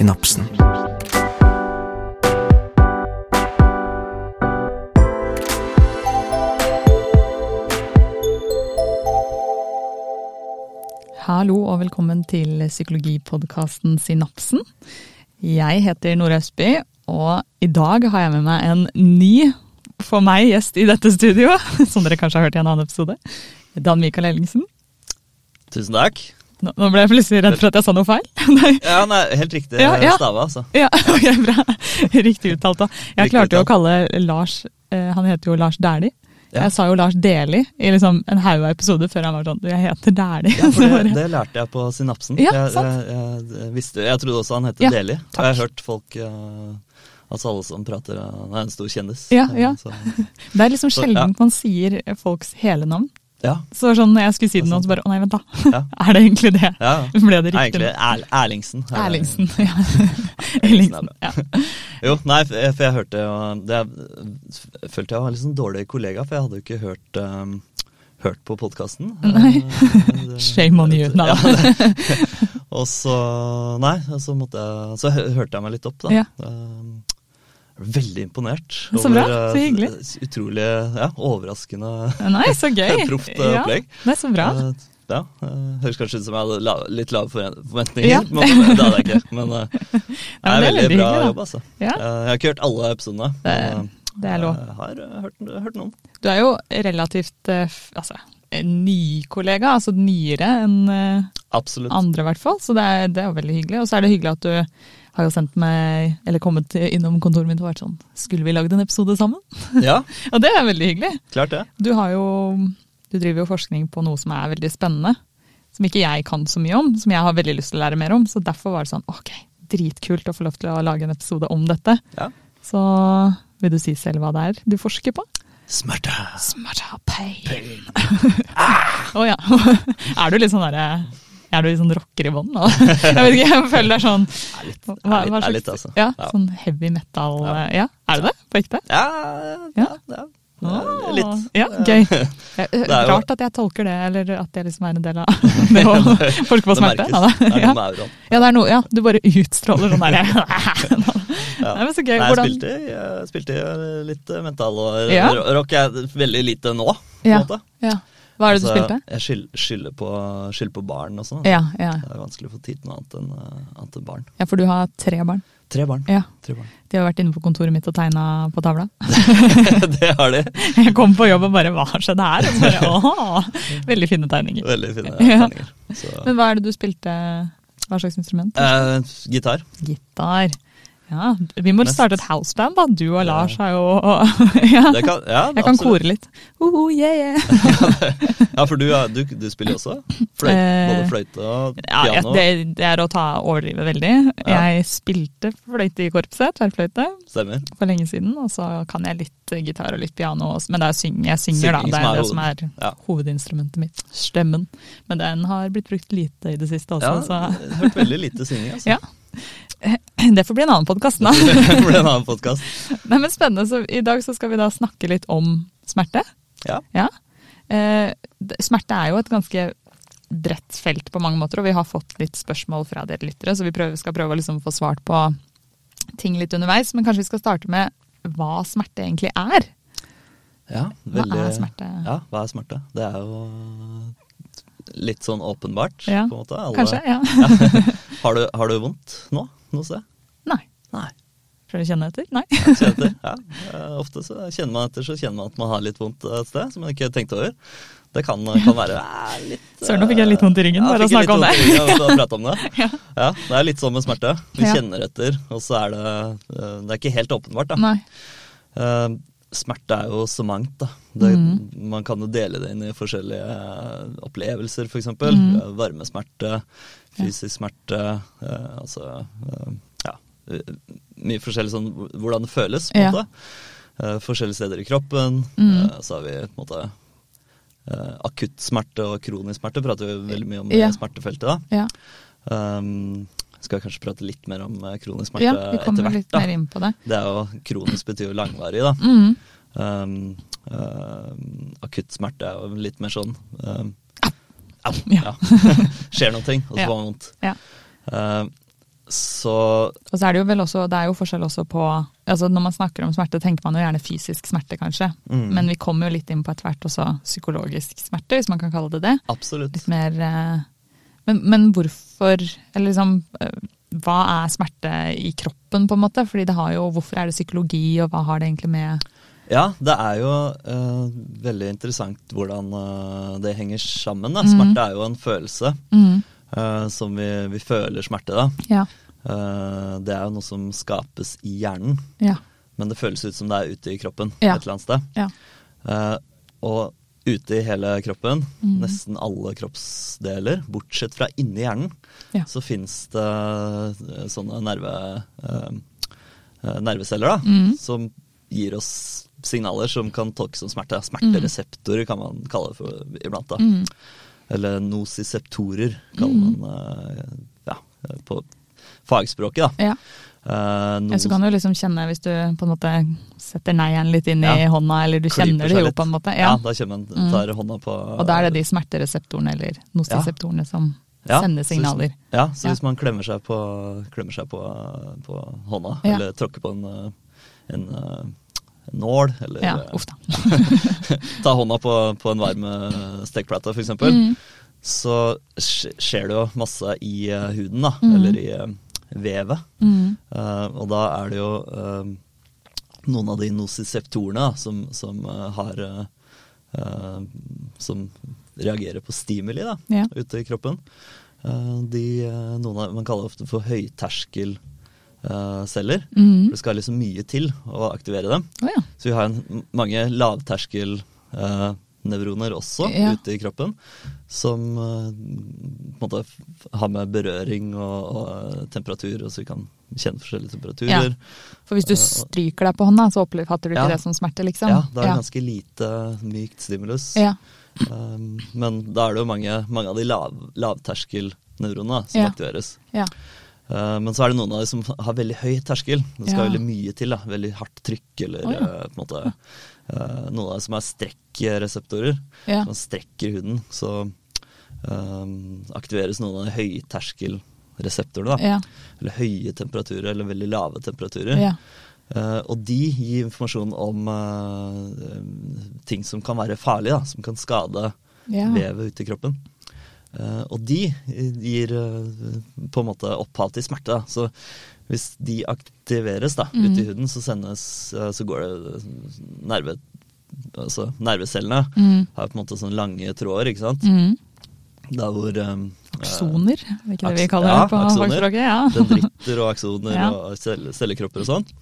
synapsen. Hallo og velkommen til psykologipodkasten Synapsen. Jeg heter Nora Østby, og i dag har jeg med meg en ny, for meg, gjest i dette studioet. Som dere kanskje har hørt i en annen episode. Dan Mikael Ellingsen. Tusen takk. Nå, ble jeg plutselig redd for at jeg sa noe feil. Ja, nei, Helt riktig Ja, ja. stava, altså. ja, okay, bra. Riktig uttalt. da. Jeg Riktig klarte jo å kalle Lars eh, Han heter jo Lars Dæhlie. Ja. Jeg sa jo Lars Deli i liksom en haug av episoder før han var sånn jeg heter Dæhlie. Ja, for det, det lærte jeg på synapsen. Ja, sant. jeg, jeg, jeg, visste, jeg trodde også han het Ja, Deli. Og jeg har hørt folk uh, Altså alle som prater Han er en stor kjendis. Ja, ja. Så, Det er liksom sjelden ja. man sier folks hele navn. Ja, Så sånn, når jeg skulle si Det nå, så bare Å nei, vent, da. ja. Er det egentlig det? ja. Ble det riktig? egentlig er, Erlingsen. er- Erlingsen. Ja. Erlingsen er Ja. Jo, nei, for jeg, hørte jo det, Jeg følte jeg var en litt sånn dårlig kollega, for jeg hadde jo ikke hørt um, Hørt på podkasten. Nei. Shame on you. Nei. Og så Nei, så måtte jeg Så hørte jeg meg litt opp, da. Ja. Um, veldig imponert. Så bra, over, så uh, hyggelig. Utrolig ja, overraskende Nei, så gøy. proft uh, Ja, opplegg. er så bra. Uh, ja, Høres kanskje ut som jeg hadde la, litt lave forven- forventninger, Ja. men det hadde jeg ikke. Men det er veldig bra jobb, altså. Jeg har ikke hørt alle episodene. Det- er lov. Jeg har hørt, hørt noen. Du er jo relativt eh, altså, ny kollega, altså nyere enn eh, Absolutt. andre i hvert fall. Så det er, det er veldig hyggelig. Og så er det hyggelig at du har jo sendt meg, eller kommet innom kontoret mitt og vært sånn Skulle vi lagd en episode sammen? Ja, Og det er veldig hyggelig. klart det. Du har jo Du driver jo forskning på noe som er veldig spennende. Som ikke jeg kan så mye om, som jeg har veldig lyst til å lære mer om. Så derfor var det sånn ok, dritkult å få lov til å lage en episode om dette. Ja. Så vil du si selv hva det er du forsker på? Smerte. Smerte, pain. Å ja. Er du litt sånn derre Er du litt sånn rocker i bånn nå? Jeg vet ikke, jeg føler det er sånn Er litt, hva, hva er litt altså. Ja, sånn heavy metal Ja. Ja, er det det? På ekte? Ja, Ja. ja, ja. ja litt. Ja, gøy. Det Rart at jeg tolker det, eller at det liksom er en del av det å forske på Det smerte. merkes. Ja. Det er noe med auraen. ja, det er noe, ja, du bare utstråler sånn derre Ja. Nei, men så gøy. Nei, jeg Hvordan spilte, jeg spilte litt eh, mental og rock. Jeg er veldig lite nå, på en Ja. måte. ja. Hva er det du Altså, spilte? Jeg skyld- skylder på, på barn og sånn. Ja, ja. Det er vanskelig å få tid til noe annet enn, eh, annet enn barn. ja, for du har tre barn. Tre barn. Ja. Tre barn. De har vært inne på kontoret mitt og tegna på tavla. det har de. Jeg kom på jobb og bare Hva har skjedd her? Og så bare, åh, Veldig fine tegninger. Veldig fine Ja. tegninger. Så. Men hva er det du spilte? Hva slags instrument? Eh, gitar. Gitar. Ja, vi må starte et houseband, da. Du og Lars har jo ja. Det kan, ja, Jeg kan absolutt. kore litt. Uh, yeah, yeah. Ja, for du, ja, du, du spiller også? Fløyte, Eh, både fløyte og Ja, jeg, piano? det, det er å ta overdrive veldig. Ja. Jeg spilte fløyte i korpset, tverrfløyte, Stemmer. for lenge siden. Og så kan jeg litt gitar og litt piano, også, men det er syng, jeg synger, da. Det er det som er Ja. hovedinstrumentet mitt. Stemmen. Men den har blitt brukt lite i det siste også, Ja, så jeg hørt veldig lite synging, altså. Ja. det får bli en annen podkast, da. det blir en annen podcast. Nei, men Spennende. Så I dag så skal vi da snakke litt om smerte. Ja. Eh, smerte er jo et ganske bredt felt på mange måter, og vi har fått litt spørsmål fra dere lyttere, så vi prøver, skal prøve å liksom få svart på ting litt underveis. Men kanskje vi skal starte med hva smerte egentlig er? Ja, Hva er smerte? Ja, hva er smerte? Det er jo litt sånn åpenbart, Ja, på en måte. Alle- Kanskje? Ja. Har, du, har du vondt nå, noe sted? Nei. Nei. Prøver å kjenne etter? Nei. Etter? Ja. Eh, Ofte så kjenner man etter, så kjenner man at man har litt vondt et sted, som man ikke har tenkt over. Det kan, kan være eh, litt Søren, nå fikk jeg litt vondt i ryggen, ja, bare å snakke om det. ryggen om det. Ja. Ja, det er litt sånn med smerte. Vi Ja. kjenner etter, og så er det eh, Det er ikke helt åpenbart, da. Nei. Eh, smerte er jo så mangt, da. Det, mm. Man kan jo dele det inn i forskjellige eh, opplevelser, f.eks. eksempel Mhm. Eh, Varmesmerte, fysisk smerte, eh, altså eh, Ja. eh, Mye forskjellig sånn hvordan det føles, på en Ja. måte. Eh, forskjellige steder i kroppen. Mm. Så har vi på en måte akutt smerte og kronisk smerte, prater vi veldig mye om Ja. smertefeltet. da. Ja. Um, skal kanskje prate litt mer om kronisk smerte ja, vi etter kommer hvert. litt da. mer inn på det. Det er jo Kronisk betyr jo langvarig, da. Mm. Um, uh, akutt smerte er jo litt mer sånn um, Au! Ja. Skjer noe, og så får man vondt. Um, så Og så er det jo vel også, det er jo forskjell også på altså Når man snakker om smerte, tenker man jo gjerne fysisk smerte, kanskje. Mm. Men vi kommer jo litt inn på etter hvert også psykologisk smerte, hvis man kan kalle det det. absolutt. Litt mer eh, men, men hvorfor Eller liksom eh, Hva er smerte i kroppen, på en måte? Fordi det har jo Hvorfor er det psykologi, og hva har det egentlig med Ja, det er jo uh, veldig interessant hvordan uh, det henger sammen. Da. Smerte Smerte er jo en følelse mm, uh, som vi, vi føler smerte, da. Ja. Det er jo noe som skapes i hjernen, Ja. men det føles ut som det er ute i kroppen Ja. et eller annet sted. Ja. Og ute i hele kroppen, mm. nesten alle kroppsdeler, bortsett fra inni hjernen, så fins det sånne nerve, nerveceller da, Mhm. som gir oss signaler som kan tolkes som smerte. Smertereseptorer kan man kalle det for iblant. da. Mm, Eller nosiseptorer kaller Mhm. man eh, ja, på fagspråket. da. ja. Uh, no... så kan du liksom kjenne hvis du på en måte setter neglen litt inn i hånda, eller du kjenner det jo litt. på en måte. Ja, Ja. da kjenner man, Mm. hånda på Og da er det de smertereseptorene eller nociceptorene som Ja, sender så hvis- signaler. Ja, så Ja. hvis man klemmer seg på, klemmer seg på, på hånda, Ja. eller tråkker på en, eh, en, eh, en nål, eller Ja, eh, ta hånda på, på en varm eh, stekeplate f.eks., Mm. så skjer det jo masse i eh, huden, da, Mm. eller i vevet. Mm. Uh, og da er det jo uh, noen av de nosiseptorene som, som uh, har Som reagerer på stimuli da, Ja. ute i kroppen. De, noen av, man kaller det ofte for høyterskelceller. Mm. Det skal liksom mye til å aktivere dem. Oh, ja. Så vi har en, mange lavterskelnevroner også Ja. ute i kroppen, som uh, på en måte har med berøring og, og eh, temperatur, og så vi kan kjenne forskjellige temperaturer. For hvis du stryker deg på hånda, så oppfatter du ikke Ja. det som smerte, liksom? Ja, er det ja. ganske lite mykt stimulus. Ja. Um, men da er det jo mange, mange av de lav, lavterskelnevronene som Ja. aktiveres. ja. Uh, men så er det noen av de som har veldig høy terskel. Det skal Ja. veldig mye til. da, Veldig hardt trykk eller oh, ja. uh, på en måte uh, Noen av dem som er strekkreseptorer. Ja. Man strekker huden. Så um, aktiveres noen av de høyterskelreseptorene. da. Ja. Eller høye temperaturer, eller veldig lave temperaturer. Ja. Eh, og de gir informasjon om eh, eh, ting som kan være farlige, da, som kan skade Ja. vevet ute i kroppen. Eh, og de gir eh, på en måte opphav til smerte. Så hvis de aktiveres da, Mm. ute i huden, så, sendes, eh, så går det nerve... Altså nervecellene Mm. har på en måte sånne lange tråder, ikke sant. Mm. Der hvor um, Aksoner, er ikke det vi kaller ja, det på fagspråket? Ja. dendritter og aksoner Ja. og cell cellekropper og sånt.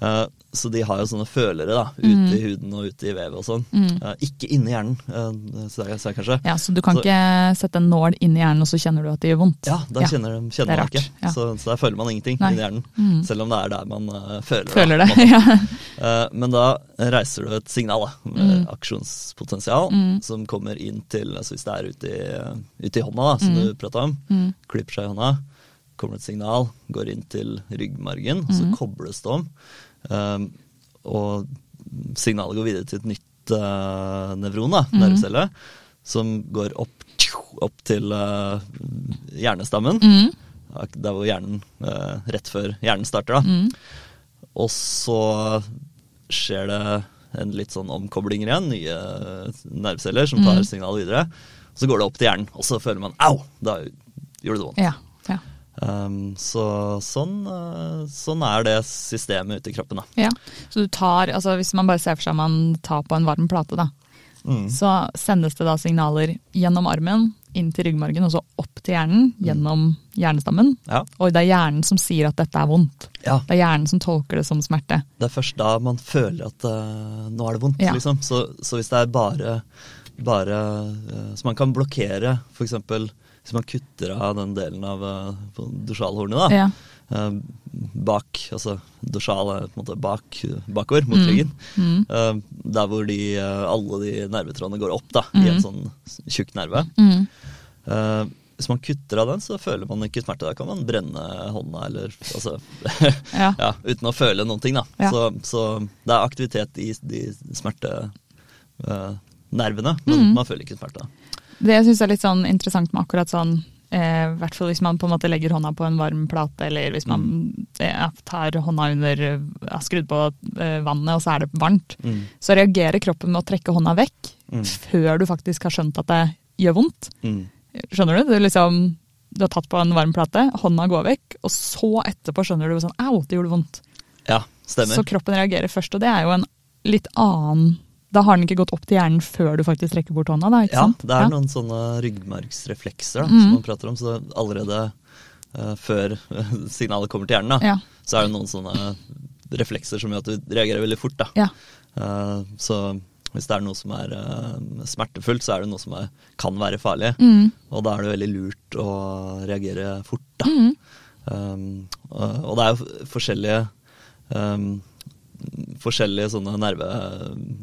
Eh, så de har jo sånne følere da, ute Mm. i huden og ute i vevet og sånn. Mm. Uh, ikke inni hjernen, uh, jeg sa jeg kanskje. ja, Så du kan Så- ikke sette en nål inn i hjernen, og så kjenner du at det gjør vondt? Ja, da kjenner, de- er kjenner man ikke. ja. Så, så der føler man ingenting Nei. inni hjernen. Mm. Selv om det er der man uh, føler, Føler det. Da, ja. Eh, men da reiser du et signal, da, med Mm. aksjonspotensial, Mm. som kommer inn til altså Hvis det er ute i, ute i hånda, da, som Mm. du prata om, klipper seg i hånda, kommer det et signal, går inn til ryggmargen, så kobles det om. Um, og signalet går videre til et nytt uh, nevron, da, Mhm. nervecelle, som går opp, opp til uh, hjernestammen. Mm. Der hvor hjernen uh, Rett før hjernen starter, da. Mm. Og så skjer det en litt sånn omkoblinger igjen, nye nerveceller som tar Mhm. signalet videre. Så går det opp til hjernen, og så føler man au! Da gjorde det vondt. Ja. Um, så sånn, uh, sånn er det systemet ute i kroppen, da. Ja, så du tar, altså Hvis man bare ser for seg man tar på en varm plate, da, Mm. så sendes det da signaler gjennom armen, inn til ryggmargen og så opp til hjernen gjennom hjernestammen. Ja. Og det er hjernen som sier at dette er vondt. ja. Det er hjernen som tolker det som smerte. Det er først da man føler at uh, nå er det vondt, Ja. liksom. Så, så hvis det er bare, bare uh, Så man kan blokkere, f.eks. hvis man kutter av den delen av uh, dorsalhornet, da. Ja. Eh, bak, altså dorsal er på en måte bak, bakover mot Mm. ryggen. Mm. Eh, der hvor de, alle de nervetrådene går opp da, i Mm. en sånn tjukk nerve. Mm. Eh, hvis man kutter av den, så føler man ikke smerte. Da kan man brenne hånda eller altså Ja. ja, uten å føle noen ting, da. Ja. Så, så det er aktivitet i de smertenervene, men Mm. man føler ikke smerte. Det jeg syns er litt sånn interessant med akkurat sånn eh, hvert fall hvis man på en måte legger hånda på en varm plate, eller hvis man eh, tar hånda under har skrudd på eh, vannet, og så er det varmt, Mm. så reagerer kroppen med å trekke hånda vekk Mm. før du faktisk har skjønt at det gjør vondt. Mm. Skjønner du? Du, liksom, du har tatt på en varm plate, hånda går vekk, og så etterpå skjønner du sånn au, det gjorde vondt. Ja, stemmer. Så kroppen reagerer først, og det er jo en litt annen Da har den ikke gått opp til hjernen før du faktisk trekker bort hånda, da, ikke Ja, sant? det er Ja. noen sånne ryggmargsreflekser da, Mm. som man prater om. Så allerede uh, før signalet kommer til hjernen, da, Ja. så er det noen sånne reflekser som gjør at du reagerer veldig fort. Da. Ja. Eh, så hvis det er noe som er uh, smertefullt, så er det noe som er, kan være farlig. Mm. Og da er det veldig lurt å reagere fort. Da. Mm. Um, og, og det er jo forskjellige um, forskjellige sånne nerve...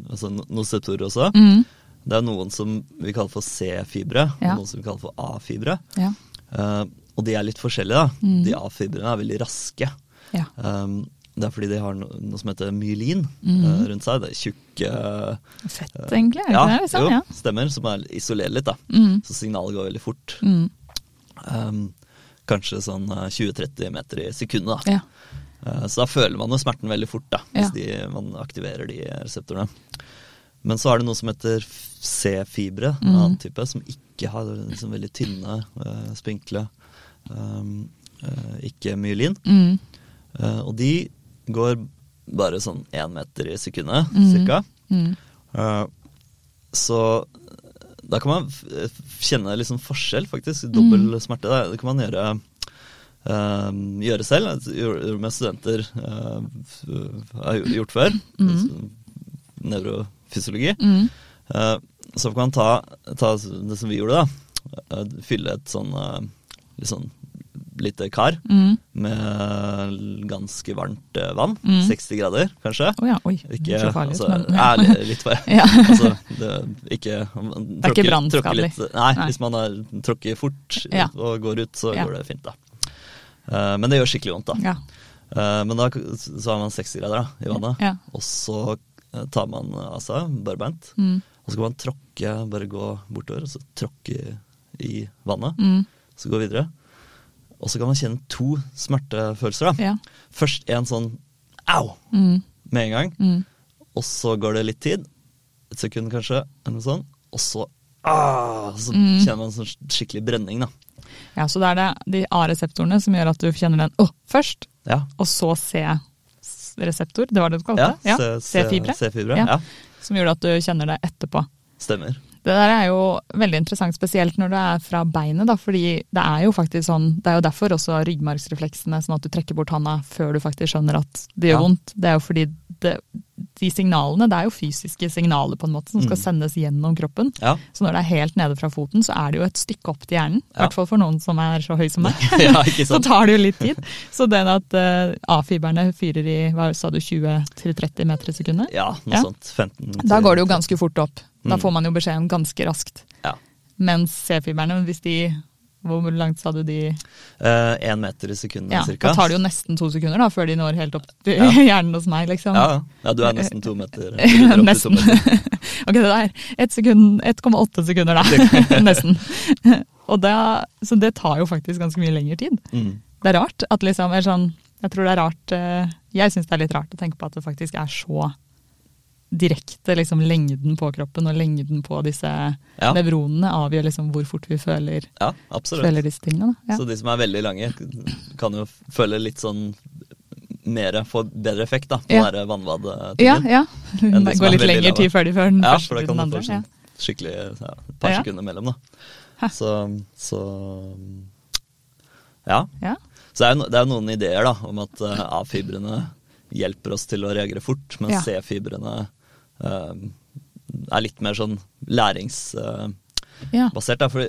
Altså noseptorer også. Mm. Det er noen som vi kaller for C-fibre, Ja. og noen som vi kaller for A-fibre. Ja. Uh, og de er litt forskjellige. da. Mm. De A-fibrene er veldig raske. Ja. Um, det er fordi de har no noe som heter myelin Mm. uh, rundt seg. Det er tjukke Fett, egentlig. Er det ja, det? Liksom? jo, stemmer. Som er isolerer litt, da. Mm. Så signalet går veldig fort. Mm. Um, kanskje sånn uh, 20-30 meter i sekundet. da. Uh, Så da føler man jo smerten veldig fort, da, hvis de, man aktiverer de reseptorene. Men så er det noe som heter C-fibre, en Mhm. annen type, som ikke har liksom veldig tynne, uh, spinkle, um, uh, ikke myelin. Mm. Og de går bare sånn én meter i sekundet, mm. cirka. Mm. Så da kan man kjenne liksom forskjell, faktisk. Dobbel smerte. Det, det kan man gjøre, gjøre selv. Med studenter f- har gjort før. Mm. Nevrofysiologi. Mm. Uh, så kan man ta, ta det som vi gjorde, da. Uh, fylle et sånn litt sånn lite kar Mm. med ganske varmt vann. Mm. 60 grader, kanskje. Oh ja, oi. Ikke, så farlig altså, men ærlig, litt farlig. Ja. altså, det, ikke, Det er ikke brannskadelig. Nei, Nei. hvis man har tråkker fort Ja. og går ut, så Ja. går det fint, da. Eh, men det gjør skikkelig vondt, da. Ja. Eh, men da så har man 60 grader da, i vannet, Ja. og så eh, tar man av seg barbeint, Mm. og så kan man tråkke, bare gå bortover, og så tråkke i vannet, Mm. så gå videre. Og så kan man kjenne to smertefølelser, da. Ja. Først en sånn au Mm. med en gang. Mm. Og så går det litt tid, et sekund kanskje, eller noe sånt, og så ah, Så Mm. kjenner man en sånn skikkelig brenning, da. Ja, så det er det de A-reseptorene som gjør at du kjenner den oh, først, Ja. og så C-reseptor, det var det du kalte det? Ja, C-fibre. Ja. Ja. Som gjør at du kjenner det etterpå. Stemmer. Det der er jo veldig interessant, spesielt når det er fra beinet, da, fordi det er jo faktisk sånn, det er jo derfor også ryggmargsrefleksene, sånn at du trekker bort handa før du faktisk skjønner at det gjør vondt. Det er jo fordi det, de signalene, det er jo fysiske signaler på en måte som skal Mm. sendes gjennom kroppen. Ja. Så når det er helt nede fra foten, så er det jo et stykke opp til hjernen. I Ja. hvert fall for noen som er så høy som meg. ja, så tar det jo litt tid. Så den at uh, A-fiberne fyrer i hva sa du, 20-30 meter i sekundet, Ja, noe Ja. sånt. 15 da går det jo ganske fort opp. Da Mm. får man jo beskjeden ganske raskt. Ja. Mens C-fiberne, hvis de Hvor langt sa du de Én meter i sekundet Ja, cirka. Da tar det jo nesten to sekunder da, før de når helt opp til Ja. hjernen hos meg, liksom. Ja, ja. du er nesten to meter. Nesten. to meter. ok, det der. 1,8 sekund, 1,8 sekunder, da. nesten. Og det, så det tar jo faktisk ganske mye lengre tid. Mm. Det er rart at liksom er sånn Jeg tror det er rart eh, Jeg syns det er litt rart å tenke på at det faktisk er så direkte liksom lengden på kroppen og lengden på disse Ja. nevronene avgjør liksom hvor fort vi føler, Ja, føler disse tingene. Da. Så de som er veldig lange, kan jo føle litt sånn mer, få bedre effekt da, på Ja. den der. Ja, ja. De Det går litt lengre tid før de før den Ja, første for da kan den du få andre. Sånn skikkelig ja, et par Ja. sekunder mellom, da. Så, så Ja. Ja. Så det er, jo, det er noen ideer da, om at eh, A-fibrene hjelper oss til å reagere fort, mens Ja. C-fibrene er litt mer sånn læringsbasert. Ja. da, for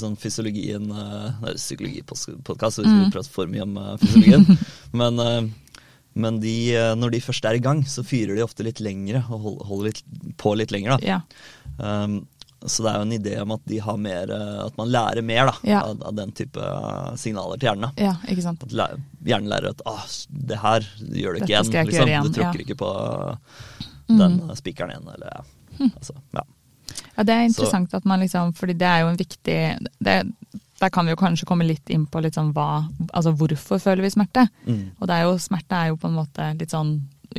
sånn fysiologien uh, Det er psykologipodkast, så vi Mm. skal ikke prate for mye om eh, fysiologien. men eh, men de, eh, når de først er i gang, så fyrer de ofte litt lengre og holder litt på litt lenger. da. Ja. Um, så det er jo en idé om at de har mer eh, At man lærer mer da, Ja. av, av den type eh, signaler til hjernen. ja, ikke sant. At hjernen lærer at ah, det her gjør du Dette ikke igjen. liksom. gjøre Du tråkker ikke på Mm. den spikeren igjen. Eller, ja. Altså, ja. Ja, det er interessant at man liksom Fordi det er jo en viktig det, der kan vi jo kanskje komme litt inn på litt sånn hva, altså hvorfor føler vi smerte. Mm. Og det er jo, smerte er jo på en måte litt sånn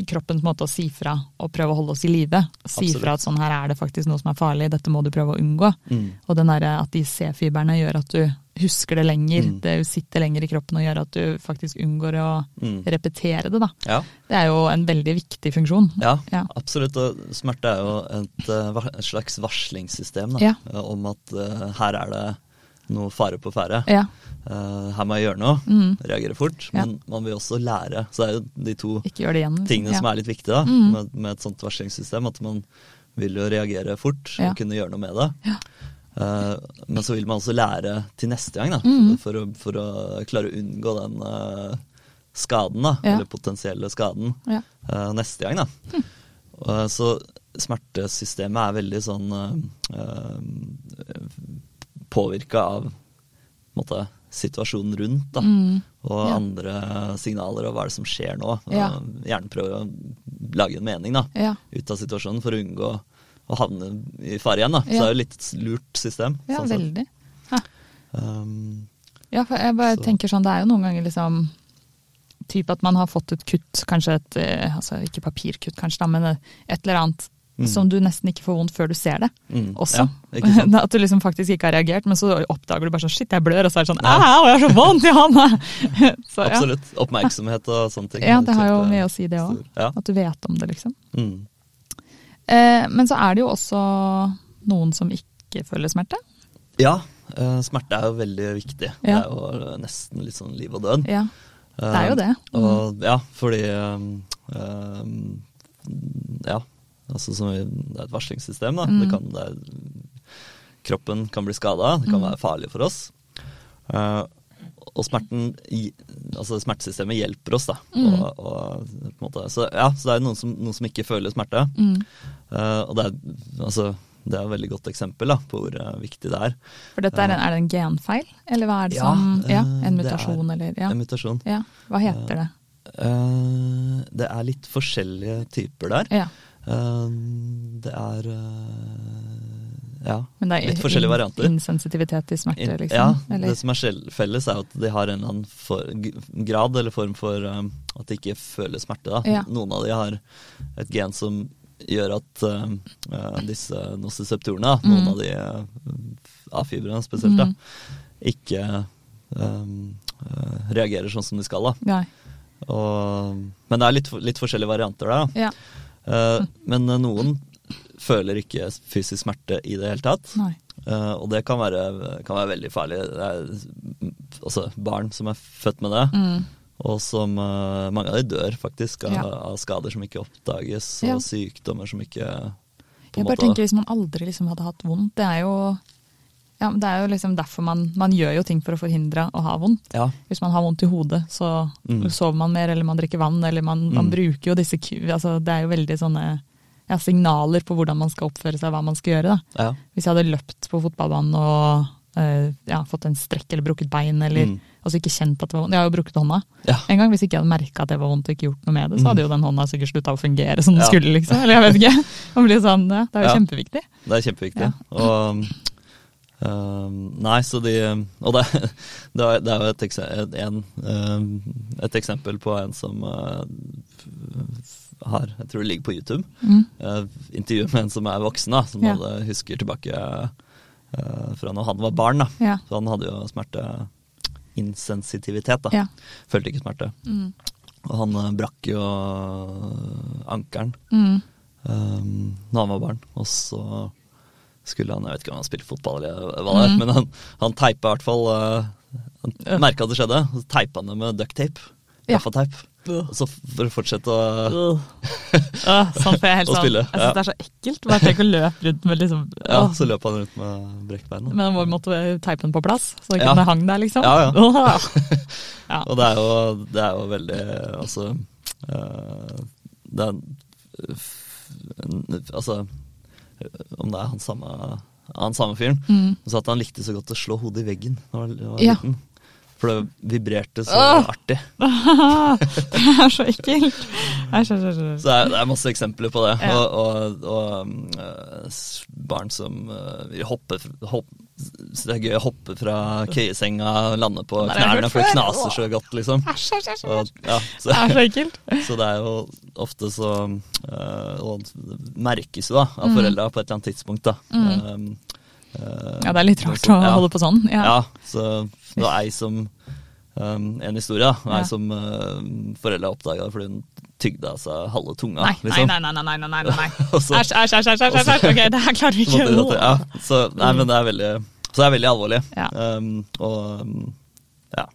kroppens måte å si fra og prøve å holde oss i live. Si Absolutt. fra at sånn her er det faktisk noe som er farlig, dette må du prøve å unngå. Mm. Og den der, at de C-fiberne gjør at du husker det lenger, Mm. det sitter lenger i kroppen og gjør at du faktisk unngår å Mm. repetere det. da. Ja. Det er jo en veldig viktig funksjon. Ja, Ja. absolutt. Og smerte er jo et, eh, et slags varslingssystem da, Ja. om at uh, her er det noe fare på ferde. Ja, Uh, her må jeg gjøre noe. Mm. Reagere fort. Ja. Men man vil også lære. Så det er jo de to igjen. liksom. tingene ja. som er litt viktige da, Mm. med, med et sånt varslingssystem. At man vil jo reagere fort og kunne gjøre noe med det. Ja. Eh, men så vil man også lære til neste gang, da, Mm. for, å, for å klare å unngå den uh, skaden, da, eller potensielle skaden, Ja. neste gang. da. Og, så smertesystemet er veldig sånn uh, påvirka av måte, situasjonen rundt, da. Mm. Og Ja. andre signaler og hva er det som skjer nå. Ja. Gjerne prøve å lage en mening da, Ja. ut av situasjonen for å unngå å havne i fare igjen. da. Så det er jo litt lurt system. ja, sånn veldig. Um, Ja, for jeg bare Så- tenker sånn, det er jo noen ganger liksom Typ at man har fått et kutt, kanskje et eh, altså Ikke papirkutt, kanskje, da, men et eller annet Mm. som du nesten ikke får vondt før du ser det. Mm, Også. ja. At du liksom faktisk ikke har reagert, men så oppdager du bare sånn shit, jeg blør, og så er det sånn au, jeg har så vondt i hånda! Så, ja. Absolutt. Oppmerksomhet og sånne ting. Ja, det har jo mye å si, det òg. Ja. At du vet om det, liksom. Mm. Eh, men så er det jo også noen som ikke føler smerte. ja, eh, smerte er jo veldig viktig. Det er jo nesten litt sånn liv og død. Ja, det er jo det. Mm. Og, ja, fordi um, um, Ja, altså som, det er et varslingssystem. Da. Mm. Det kan, det er, kroppen kan bli skada, det kan Mm. være farlig for oss. Uh, og smerten altså smertesystemet hjelper oss, da. Mm. Og, og, på en måte, så, ja, så det er noen som, noen som ikke føler smerte. Mm. Uh, og det er, altså, det er et veldig godt eksempel da, på hvor uh, viktig det er. For dette er, en, er det en genfeil, eller hva er det Ja, som Ja, En mutasjon, det er eller ja. En mutasjon. ja. Hva heter det? Uh, det er litt forskjellige typer der. Ja. Uh, det er uh, ja, Men det er litt forskjellige varianter. insensitivitet til smerte, liksom? Ja, eller? det som er felles er at de har en eller annen for, grad eller form for um, at de ikke føler smerte. Da. Ja. Noen av de har et gen som gjør at uh, disse nocyseptorene, Mm. noen av de uh, A-fibrene spesielt, Mm. da, ikke um, uh, reagerer sånn som de skal. Da. Og, men det er litt, litt forskjellige varianter der. Ja. Eh, men eh, noen føler ikke fysisk smerte i det hele tatt. Eh, og det kan være, kan være veldig farlig. Det er mm, altså barn som er født med det, Mm. og som Mange av de dør faktisk av, Ja. av skader som ikke oppdages, og Ja. sykdommer som ikke Jeg bare måte- tenker Hvis man aldri liksom hadde hatt vondt Det er jo, ja, men det er jo liksom derfor man, man gjør jo ting for å forhindre å ha vondt. Ja. Hvis man har vondt i hodet, så Mm. sover man mer, eller man drikker vann, eller man, man Mm. bruker jo disse altså Det er jo veldig sånne ja, signaler på hvordan man skal oppføre seg, hva man skal gjøre. da. ja. Hvis jeg hadde løpt på fotballbanen og eh, ja, fått en strekk eller brukket bein, eller Mm. altså ikke kjent at det var vondt Jeg har jo brukket hånda. En gang Hvis ikke jeg hadde merka at det var vondt og ikke gjort noe med det, så Mm. hadde jo den hånda sikkert slutta å fungere som den skulle. liksom, Eller jeg vet ikke. Det, blir sånn, det er jo kjempeviktig. Det er kjempeviktig. Og um, Nei, så de Og det, det, er, jo et, ekse- et, en, um, et eksempel på en som uh, har Jeg tror det ligger på YouTube. Mm. Uh, intervju med en som er voksen, da, som Ja. hadde, husker tilbake uh, fra når han var barn. da. Ja. Så han hadde jo smerteinsensitivitet. da. Ja. Følte ikke smerte. Mm. Og han uh, brakk jo ankelen Mm. um, når han var barn. Og så skulle han Jeg vet ikke om han spilte fotball eller hva det er, Mm. men han, han teipa i hvert fall uh, Han Ja. merka at det skjedde, og så teipa han det med ducktape. Ja. Gaffateip. Og så for å fortsette å sånn får jeg helt sånn. Jeg syns ja. det er så ekkelt. Bare tenk å løpe rundt med liksom Ja, så løp han rundt med brekt bein. Men han måtte teipe den på plass, så ikke Ja. den hang der, liksom. Ja, ja. Ja. Og det er jo, det er jo veldig Altså øh, Det er Altså Om det er han samme han samme fyren. Mm. Så at han likte så godt å slå hodet i veggen da han var, var Ja. liten. For det vibrerte så Åh! artig. det er så ekkelt. Så det er, det er masse eksempler på det. Ja. Og, og, og um, eh, barn som uh, vil hoppe, f- hopp, så Det er gøy å hoppe fra køyesenga, lande på knærne, for det knaser så godt, liksom. Og, ja, Det er så ekkelt. så det er jo ofte så Og det merkes jo da av Mm. foreldra på et eller annet tidspunkt, da. Um, uh, Ja, det er litt rart å holde på sånn. Ja, Ja. så det var ei som um, En historie, da. Ei Ja. som uh, foreldra oppdaga fordi hun tygde av seg halve tunga. Nei, liksom. nei, nei, nei, nei, nei, nei, nei. Æsj, æsj, æsj, æsj, æsj. Ok, det her klarer vi måtte ikke. dette- ja, så, nei, men det er veldig, så det er veldig alvorlig. Ja. Um, og um, ja.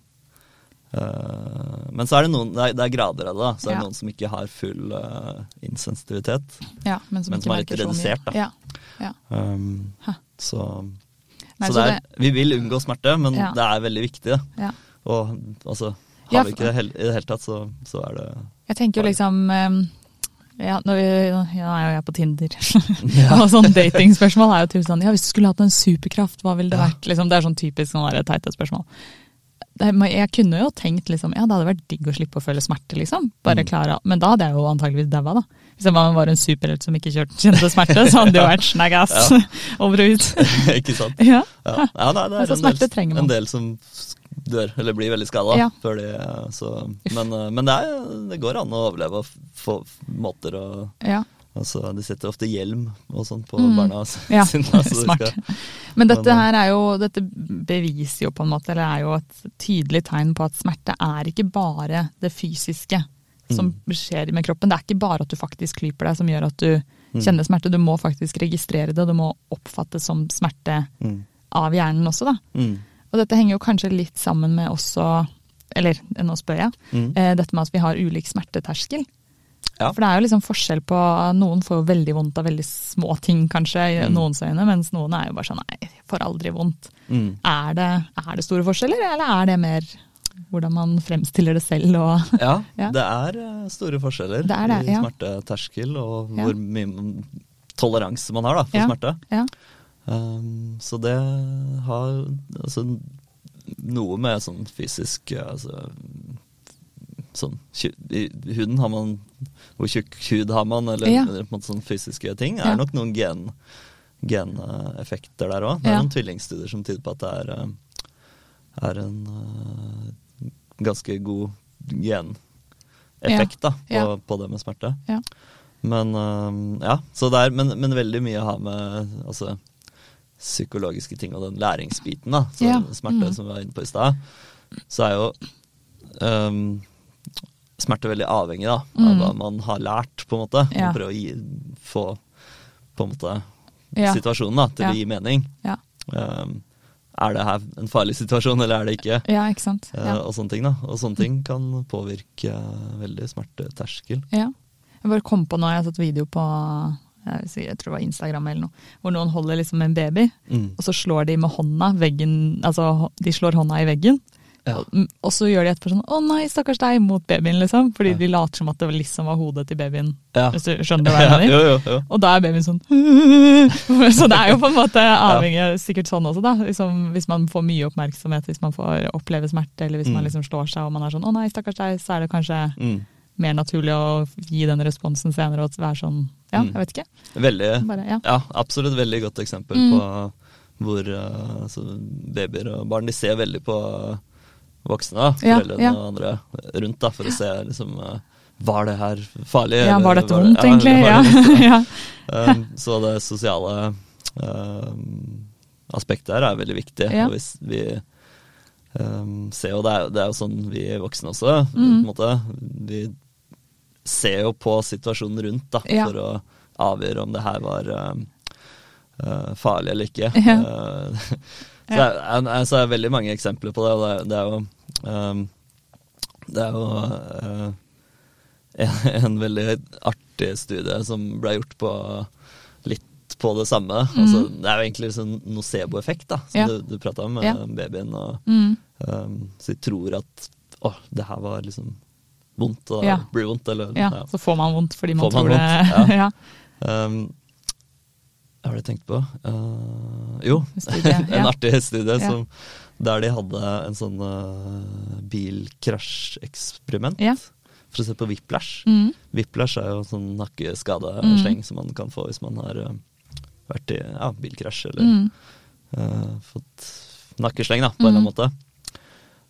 Uh, men så er det noen, det er, det er grader av det. da Så er det noen som ikke har full uh, insensitivitet. Ja, men som, Men som er litt redusert, da. Ja, ja. Um, så Nei, så så det er, vi vil unngå smerte, men det er veldig viktig. ja. Og altså, har vi ikke det i det hele tatt, så, så er det Jeg tenker jo liksom um, ja, vi, ja, nå er jo jeg på Tinder. og sånn datingspørsmål er jo typisk sånn Ja, hvis du skulle hatt en superkraft, hva ville det Ja. vært? Liksom, det er sånn typisk sånn teite spørsmål. Jeg kunne jo tenkt liksom, ja, det hadde vært digg å slippe å føle smerte, liksom. Bare Mm. klare, Men da hadde jeg jo antageligvis daua, da. Hvis jeg var en superhelt som ikke kjørte, kjente smerte, så hadde det jo vært snaggass over og ut. Ikke sant? ja. Ja, ja nei, det Altså, er en del, en del som dør, eller blir veldig skada. Ja. Eh, men eh, men det, er, det går an å overleve få måter å ja. altså, De setter ofte hjelm og sånn på Mm. barna Ja, sine. Altså, smart. skal- Men dette Men, her er jo, dette beviser jo på en måte, eller er jo et tydelig tegn på at smerte er ikke bare det fysiske som Mm. skjer med kroppen. Det er ikke bare at du faktisk klyper deg som gjør at du Mm. kjenner smerte. Du må faktisk registrere det, og det må oppfattes som smerte Mm. av hjernen også, da. Og dette henger jo kanskje litt sammen med også, eller nå spør jeg, Mm. eh, dette med at vi har ulik smerteterskel. Ja. For det er jo liksom forskjell på Noen får jo veldig vondt av veldig små ting, kanskje, i Mm. noens øyne, mens noen er jo bare sånn nei, jeg får aldri vondt. Mm. Er det, er det store forskjeller, eller er det mer hvordan man fremstiller det selv og Ja, Ja. det er eh, store forskjeller Det er det, i smerteterskel og Ja. hvor mye toleranse man har da, for Ja. smerte. Ja. Um, så det har altså, noe med sånn fysisk eh, altså, sånn, huden har man Hvor tjukk hud har man, eller, Ja. eller på en måte sånn fysiske ting. Ja. er nok noen gen, geneffekter der òg. Det er Ja. noen tvillingstudier som tyder på at det er, eh, er en uh, ganske god geneffekt da, på, Ja. på det med smerte. Ja. Men um, ja, så det er, men, men veldig mye har med altså, psykologiske ting og den læringsbiten, da. Så Ja, smerte, mm. som vi var inne på i stad. Så er jo um, smerte veldig avhengig da, av Mm. hva man har lært, på en måte. Ja. Prøve å gi, få på en måte Ja. situasjonen da, til Ja. å gi mening. Ja. Um, er det her en farlig situasjon, eller er det ikke? ja, ikke sant. Ja. Og sånne ting da. Og sånne ting kan påvirke veldig smerteterskel. ja. Jeg bare kom på nå, jeg har sett video på jeg, tror det var Instagram eller noe, hvor noen holder liksom en baby, Mm. og så slår de med hånda veggen, altså de slår hånda i veggen. Ja. Og- Og så gjør de etterpå sånn 'Å nei, stakkars deg', mot babyen, liksom. Fordi Ja. de later som at det liksom var hodet til babyen. Ja. Hvis du skjønner hva jeg mener? Og da er babyen sånn Så det er jo på en måte avhengig sikkert sånn også, da. Liksom, hvis man får mye oppmerksomhet, hvis man får oppleve smerte, eller hvis man Mm. liksom slår seg og man er sånn 'Å nei, stakkars deg', så er det kanskje Mm. Mer naturlig å gi den responsen senere og være sånn Ja, Mm. jeg vet ikke. Veldig, Bare, ja. ja, absolutt veldig godt eksempel Mm. på hvor eh, altså, babyer og barn de ser veldig på voksne, foreldrene Ja, ja. og andre rundt, da, for å se liksom eh, Var det her farlig? ja, var dette det- vondt, egentlig? Ja. det. Um, så det sosiale um, aspektet her er veldig viktig. Og hvis vi um, ser jo, det er, det er jo sånn vi voksne også, på Mm. en måte. Vi ser jo på situasjonen rundt da, Ja. for å avgjøre om det her var uh, farlig eller ikke. Ja. Uh, så, det er, er- så er veldig mange eksempler på det, og det, det er jo um, det er jo uh, en, en veldig artig studie som ble gjort på litt på det samme. Altså, det er jo egentlig sånn nocebo-effekt, da, som Mm. Ja. du, du prata om med Ja. babyen. Og, Mm. um, så de tror at å, det her var liksom vondt, og Ja. blir vondt, eller ja. Så får man vondt fordi man man tror det vondt, ja. Um, hva har jeg tenkt på? Uh, jo, Studie, en ja. artig studie Ja. som, der de hadde en sånn uh, bilkrasjeksperiment. Ja. For å se på whiplash. Mm. Whiplash er jo en sånn nakkeskadesleng Mm. som man kan få hvis man har uh, vært i ja, bilkrasj eller Mm. uh, fått nakkesleng, da, på en eller Mm. annen måte.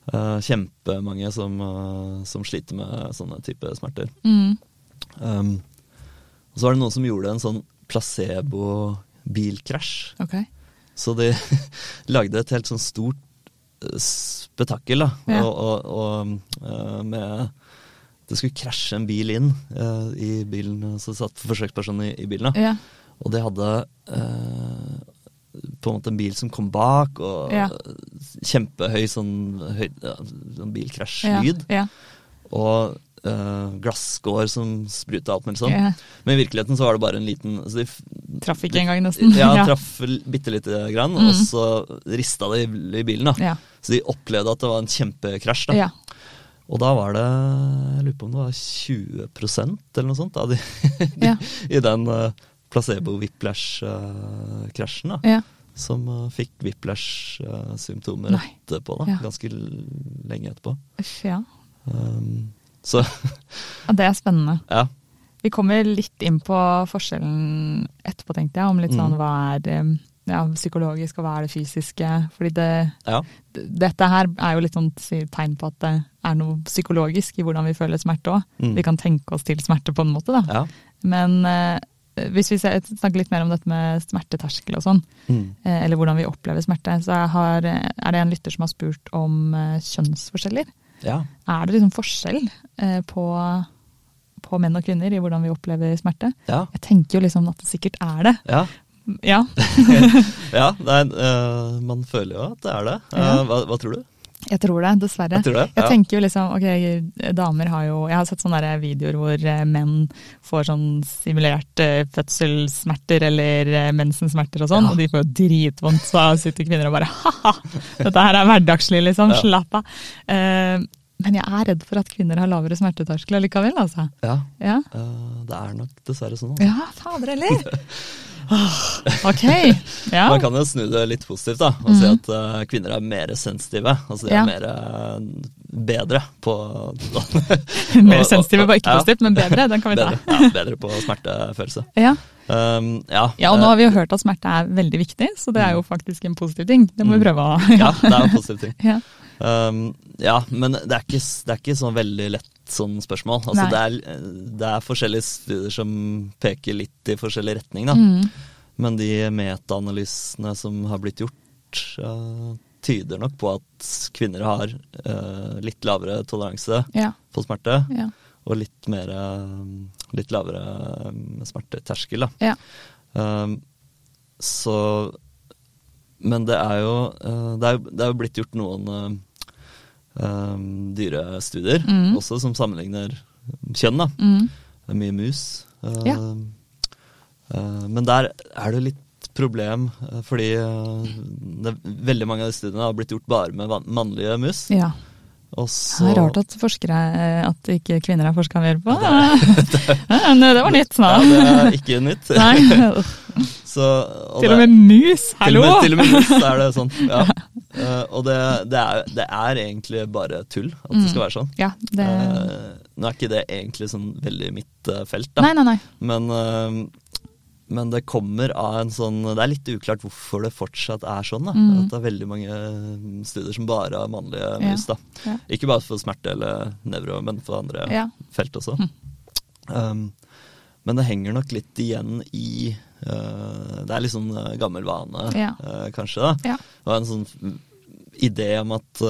Uh, kjempemange som, uh, som sliter med sånne type smerter. Mm. Um, og så var det noen som gjorde en sånn placebo-bilkrasj. Okay. Så de lagde et helt sånn stort eh, spetakkel, da. Ja. Og, og, og eh, med Det skulle krasje en bil inn i bilen, så satt forsøkspersonen i, i bilen. da. Ja. Og de hadde eh, på en måte en bil som kom bak, og Ja. kjempehøy sånn, høy, sånn bilkrasjlyd. Ja. Og uh, glasskår som spruta alt mulig sånn. Ja. Men i virkeligheten så var det bare en liten altså de, Traff ikke engang, nesten. Ja, Ja. traff bitte lite grann, Mm. og så rista det i, bilen. da. Ja. Så de opplevde at det var en kjempekrasj. da. Ja. Og da var det Jeg lurer på om det var 20% eller noe sånt da, de Ja. i den uh, placebo-whiplash-krasjen. da. Ja. Som uh, fikk whiplash-symptomer etterpå. da, Ja. Ganske lenge etterpå. Uff, ja. Um, så ja. Det er spennende. ja. Vi kommer litt inn på forskjellen etterpå, tenkte jeg. Om litt sånn Mm. hva er det ja, psykologisk, og hva er det fysiske. Fordi det, ja. dette her er jo litt sånn tegn på at det er noe psykologisk i hvordan vi føler smerte òg. Mm. Vi kan tenke oss til smerte på en måte, da. ja. Men eh, hvis vi snakker litt mer om dette med smerteterskel og sånn, Mm. eh, eller hvordan vi opplever smerte, så har, eh, er det en lytter som har spurt om eh, kjønnsforskjeller. ja. Er det liksom forskjell eh, på, på menn og kvinner i hvordan vi opplever smerte? Ja. Jeg tenker jo liksom at det sikkert er det. ja. Ja. ja nei, eh, man føler jo at det er det. Eh, hva, hva tror du? Jeg tror det, dessverre. Jeg tror det, Jeg tenker jo liksom, ok, damer har jo Jeg har sett sånne videoer hvor eh, menn får sånn simulert eh, fødselssmerter eller eh, mensensmerter og sånn, Ja. og de får jo dritvondt, så sitter kvinner og bare ha-ha, dette her er hverdagslig, liksom, Ja. slapp av. Uh, men jeg er redd for at kvinner har lavere smerteterskel likevel, altså. Ja, Ja, Uh, det er nok dessverre sånn. altså. ja fader heller. Åh, ok, ja. Man kan jo snu det litt positivt da, og si Mhm. at uh, kvinner er mer sensitive. Altså de Ja. er mer eh, bedre på Mer sensitive, var ikke ja. positivt, men bedre, den kan vi ta. bedre, ja, bedre på smertefølelse. Ja. Um, ja, Ja, og nå eh, har vi jo hørt at smerte er veldig viktig, så det er jo faktisk en positiv ting. Det må vi Mm. prøve å ja, det er en positiv ting. Um, ja, men det er ikke, det er ikke sånn veldig lett sånn spørsmål. Altså, det, er, det er forskjellige studier som peker litt i forskjellig retning, da. Mm. Men de metaanalysene som har blitt gjort, uh, tyder nok på at kvinner har uh, litt lavere toleranse Ja. for smerte, Ja. og litt mer eh, Litt lavere eh, smerteterskel, da. Ja. Um, så Men det er jo uh, det, er, det er blitt gjort noen eh, um, dyrestudier Mm. også, som sammenligner kjønn, da. Mm. Det er mye mus. Uh, Ja. uh, men der er det litt problem, eh, fordi eh, det, veldig mange av de studiene har blitt gjort bare med mannlige mus. ja. Også... Det er rart at forskere at ikke kvinner er forska mer på. Ja, Men det var nytt nå. Ja, det er ikke nytt. Nei, Så, til og med mus, til hallo! og med, til og med mus er det sånn. Ja. Uh, og det, det, er, det er egentlig bare tull at det skal være sånn. Ja, Mm. det uh, nå er ikke det egentlig sånn veldig mitt eh, felt, da. Nei, nei, nei. Men, uh, men det kommer av en sånn Det er litt uklart hvorfor det fortsatt er sånn. da Mm. At det er veldig mange øh, studier som bare har mannlige Ja. mus. da Ja. Ikke bare for smerte eller nevro, men for andre Ja. felt også. Mm. Um, men det henger nok litt igjen i Det er litt sånn øh, gammel vane, Ja. øh, kanskje. da Ja. Det var en sånn idé om at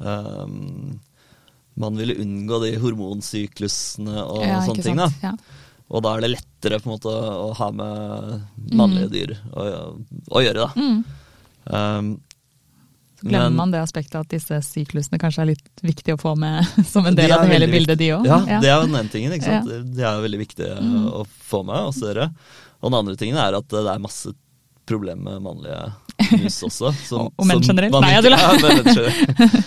um, man ville unngå de hormonsyklusene og ja, sånne ting. da sant? Ja. og da er det lettere på en måte å, ha med mannlige dyr å, å gjøre, da. Mm. Um, Glemmer men- man det aspektet at disse syklusene kanskje er litt viktig å få med som en del De av det hele bildet, de òg? Ja, det er jo den ene tingen. ikke sant? De er veldig viktige Mm. å få med også dere. Og den andre tingen er at det er masse problemer med mannlige mus også. som- Og- menn generelt? Nei, jeg tuller. Ja,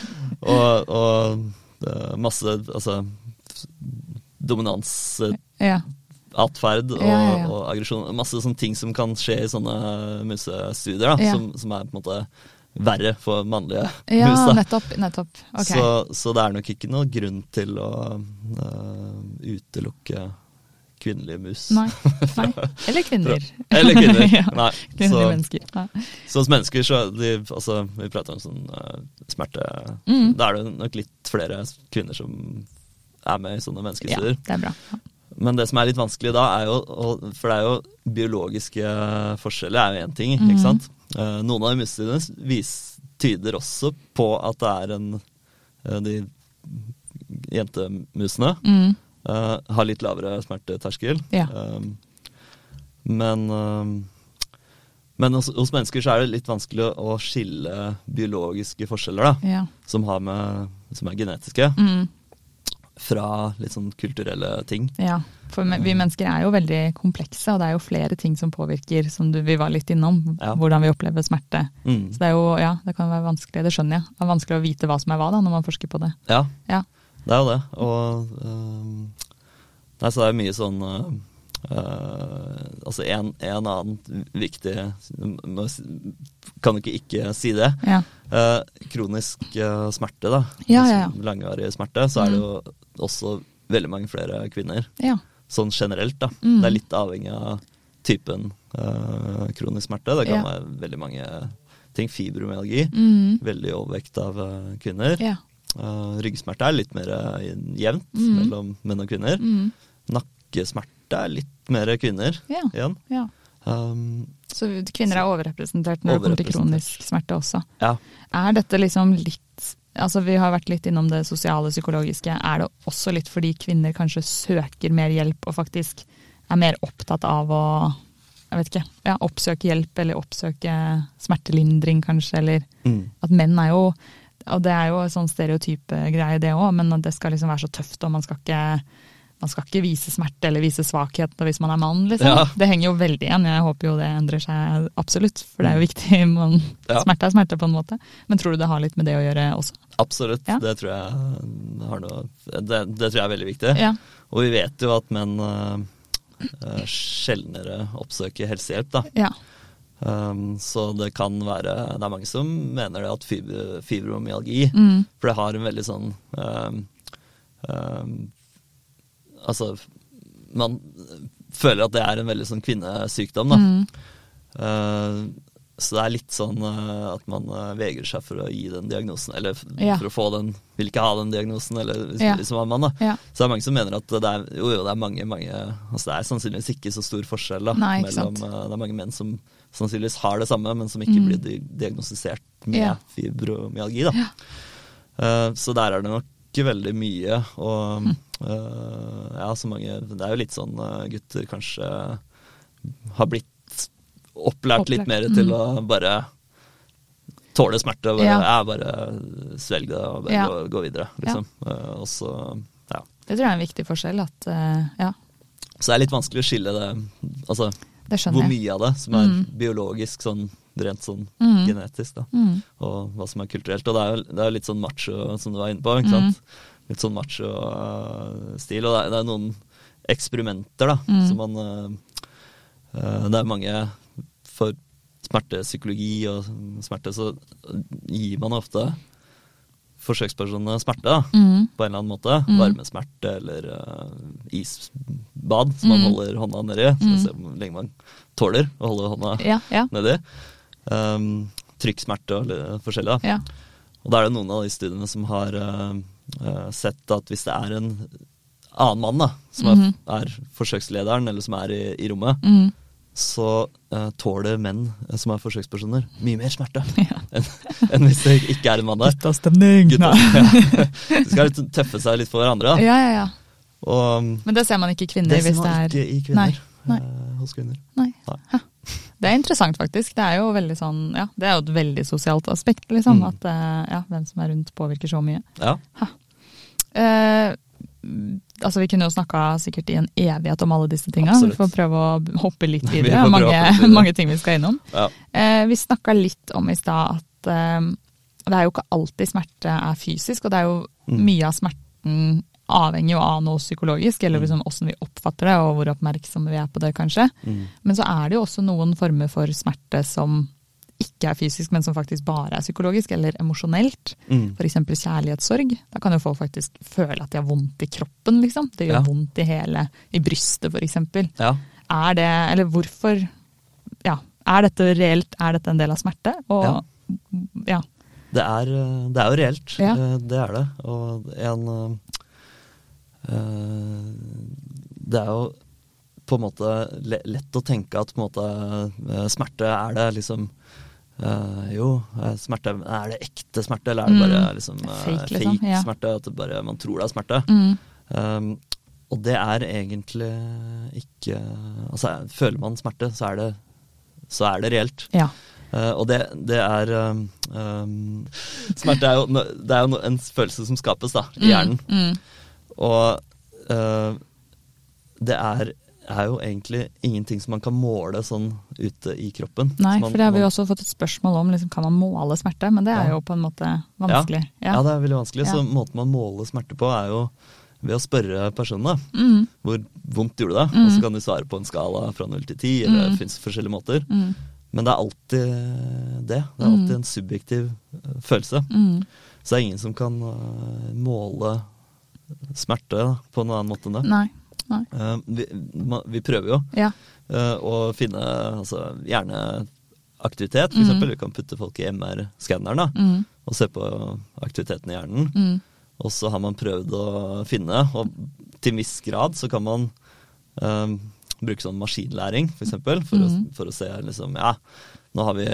og, og det er masse altså dominans Ja. og, Ja, ja, og aggresjon. Masse sånne ting som kan skje i sånne musestudier, da, som, som er på en måte verre for mannlige Ja, mus. da. nettopp. nettopp. Okay. Så, så det er nok ikke noen grunn til å uh, utelukke kvinnelige mus. Nei. Nei. Eller kvinner. Eller kvinner. ja. Nei. Kvinnelige Så, mennesker. Ja. så hos mennesker så de, altså, Vi prater om sånn uh, smerte Mm. Da er det nok litt flere kvinner som er med i sånne ja, det er bra. Ja. Men det som er litt vanskelig da, er jo For det er jo biologiske forskjeller er jo én ting, Mhm. ikke sant. Uh, noen av de musene tyder også på at det er en uh, De jentemusene Mm. Eh, har litt lavere smerteterskel. Ja. Um, men um, men hos, hos mennesker så er det litt vanskelig å, å skille biologiske forskjeller, da, Ja. som, har med, som er genetiske, Mm. fra litt sånn kulturelle ting. Ja, for vi mennesker er jo veldig komplekse, og det er jo flere ting som påvirker, som du, vi var litt innom, Ja. hvordan vi opplever smerte. Mm. Så det er jo, ja, det kan være vanskelig, det skjønner jeg. Det er vanskelig å vite hva som er hva da, når man forsker på det. Ja, Ja, det er jo det. Og uh, Nei, så det er mye sånn uh, uh, Altså en, en annen viktig Kan du ikke ikke si det. ja, Uh, kronisk uh, smerte, da. Ja, ja. Altså Langvarig smerte. Så er det jo også veldig mange flere kvinner. ja, Sånn generelt, da. Mm. Det er litt avhengig av typen kronisk smerte. Det kan være veldig mange ting. Fibromyalgi. mm, Veldig overvekt av kvinner. Eh, ryggsmerte er litt mer eh, jevnt Mm. mellom menn og kvinner. mm, Nakkesmerte er litt mer kvinner ja, igjen. ja. Um, Så kvinner er overrepresentert når det kommer til kronisk smerte også. ja. Er dette liksom litt Altså Vi har vært litt innom det sosiale psykologiske. Er det også litt fordi kvinner kanskje søker mer hjelp og faktisk er mer opptatt av å jeg vet ikke, ja, oppsøke hjelp eller oppsøke smertelindring, kanskje? Eller Mm. at menn er jo Og det er jo sånn stereotype greie, det òg, men det skal liksom være så tøft, og man skal ikke man skal ikke vise smerte eller vise svakhet hvis man er mann, liksom. Ja. Det henger jo veldig igjen. Jeg håper jo det endrer seg absolutt, for det er jo viktig. Man, Ja. Smerte er smerte, på en måte. Men tror du det har litt med det å gjøre også? Absolutt. Ja. Det tror jeg har noe det, det tror jeg er veldig viktig. Og vi vet jo at menn uh, sjeldnere oppsøker helsehjelp, da. Um, så det kan være Det er mange som mener det at fibro, fibromyalgi Mm. For det har en veldig sånn um, um, Altså Man føler at det er en veldig sånn kvinnesykdom, da. Mm. Uh, så det er litt sånn uh, at man uh, vegrer seg for å gi den diagnosen, eller Ja. for å få den Vil ikke ha den diagnosen, eller hvis, Ja. liksom man er da. Ja. Så det er mange som mener at det er jo, jo, det er mange, mange Altså det er sannsynligvis ikke så stor forskjell da, Nei, mellom uh, Det er mange menn som sannsynligvis har det samme, men som ikke Mm. blir diagnostisert med Ja. fibromyalgi. Da. Ja. Så der er det nok veldig mye. Og Mm. ja, så mange Det er jo litt sånn gutter kanskje har blitt opplært, litt mer til mm. å bare tåle smerte bare, Ja. Jeg bare svelge det og bare Ja. gå, gå videre. Liksom. Ja. og så, ja. Det tror jeg er en viktig forskjell. At, eh, ja, så det er litt vanskelig å skille det Altså det hvor mye av det som er Mm. biologisk, sånn rent sånn Mm. genetisk, da. Mm. Og hva som er kulturelt. Og det er jo, det er litt sånn macho, som du var inne på. ikke Mm. sant? Litt sånn macho-stil. Og det er, det er noen eksperimenter, da, Mm. som man uh, uh, Det er mange For smertepsykologi og smerte, så gir man ofte forsøkspersonene smerte. Mm. På en eller annen måte. Mm. Varmesmerte eller uh, isbad som man Mm. holder hånda nedi. Så Mm. se hvor lenge man tåler å holde hånda Ja, ja, nedi. Um, trykksmerte og forskjellig. Ja. Og da er det noen av de studiene som har uh, uh, sett at hvis det er en annen mann da, som er, Mhm. er forsøkslederen, eller som er i, i rommet, Mm. Så uh, tåler menn uh, som er forsøkspersoner, mye mer smerte ja. enn en hvis det ikke er en mann der. Guttastemning! Gutta, ja. De skal litt tøffe seg litt for hverandre. Da. Ja, ja, ja. Og Men det ser man ikke i kvinner det ser hvis det man er ikke i kvinner. Nei, nei. uh, hos kvinner. Nei. Nei. Det er interessant, faktisk. Det er jo sånn, ja, det er jo et veldig sosialt aspekt, liksom. Mm. At eh, ja, hvem som er rundt påvirker så mye. Ja. Eh, altså Vi kunne jo snakka sikkert i en evighet om alle disse tinga. Vi får prøve å hoppe litt videre. vi Mange, videre. mange ting vi skal innom. ja. Eh, vi snakka litt om i stad at eh, det er jo ikke alltid smerte er fysisk, og det er jo Mm. mye av smerten avhenger jo av noe psykologisk, eller Mm. liksom åssen vi oppfatter det, og hvor oppmerksomme vi er på det, kanskje. Mm. Men så er det jo også noen former for smerte som ikke er fysisk, men som faktisk bare er psykologisk eller emosjonelt. Mm. F.eks. kjærlighetssorg. Da kan jo folk faktisk føle at de har vondt i kroppen, liksom. Det gjør Ja. vondt i hele, i brystet f.eks. Ja. Er det, eller hvorfor Ja, er dette reelt, er dette en del av smerte? Og Ja. ja. Det er, eh, det er jo reelt. Ja. Eh, Det er det. Og en eh, Det er jo på en måte lett å tenke at på en måte smerte er det liksom eh, jo, eh, smerte Er det ekte smerte, eller er det bare Mm. liksom, Fake, eh, fake liksom, ja. smerte? At det bare, man tror det er smerte. Mm. Um, og det er egentlig ikke Altså, føler man smerte, så er det, så er det reelt. ja. Uh, og det, det er um, um, Smerte er jo, det er jo en følelse som skapes da, i hjernen. Mm. Mm. Og det er, er jo egentlig ingenting som man kan måle sånn ute i kroppen. Nei, man- for det har vi jo også fått et spørsmål om. Liksom, kan man måle smerte? Men det er Ja. jo på en måte vanskelig. Ja. det er veldig vanskelig. Så måten man måler smerte på, er jo ved å spørre personene. Mm. Hvor vondt gjorde det? Mm. Og så kan de svare på en skala fra null til ti, eller Mm. det fins forskjellige måter. Mm. Men det er alltid det. Det er Mm. alltid en subjektiv eh, følelse. Mm. Så det er ingen som kan eh, måle smerte på en annen måte enn det. Nei. Eh, vi, vi prøver jo Ja. uh, å finne altså, gjerne aktivitet, for Mm. eksempel. Vi kan putte folk i MR-skanneren Mm. og se på aktiviteten i hjernen. Mm. Og så har man prøvd å finne, og til en viss grad så kan man uh, bruke sånn maskinlæring, for eksempel, for, mm. å, for å se liksom, ja, nå har vi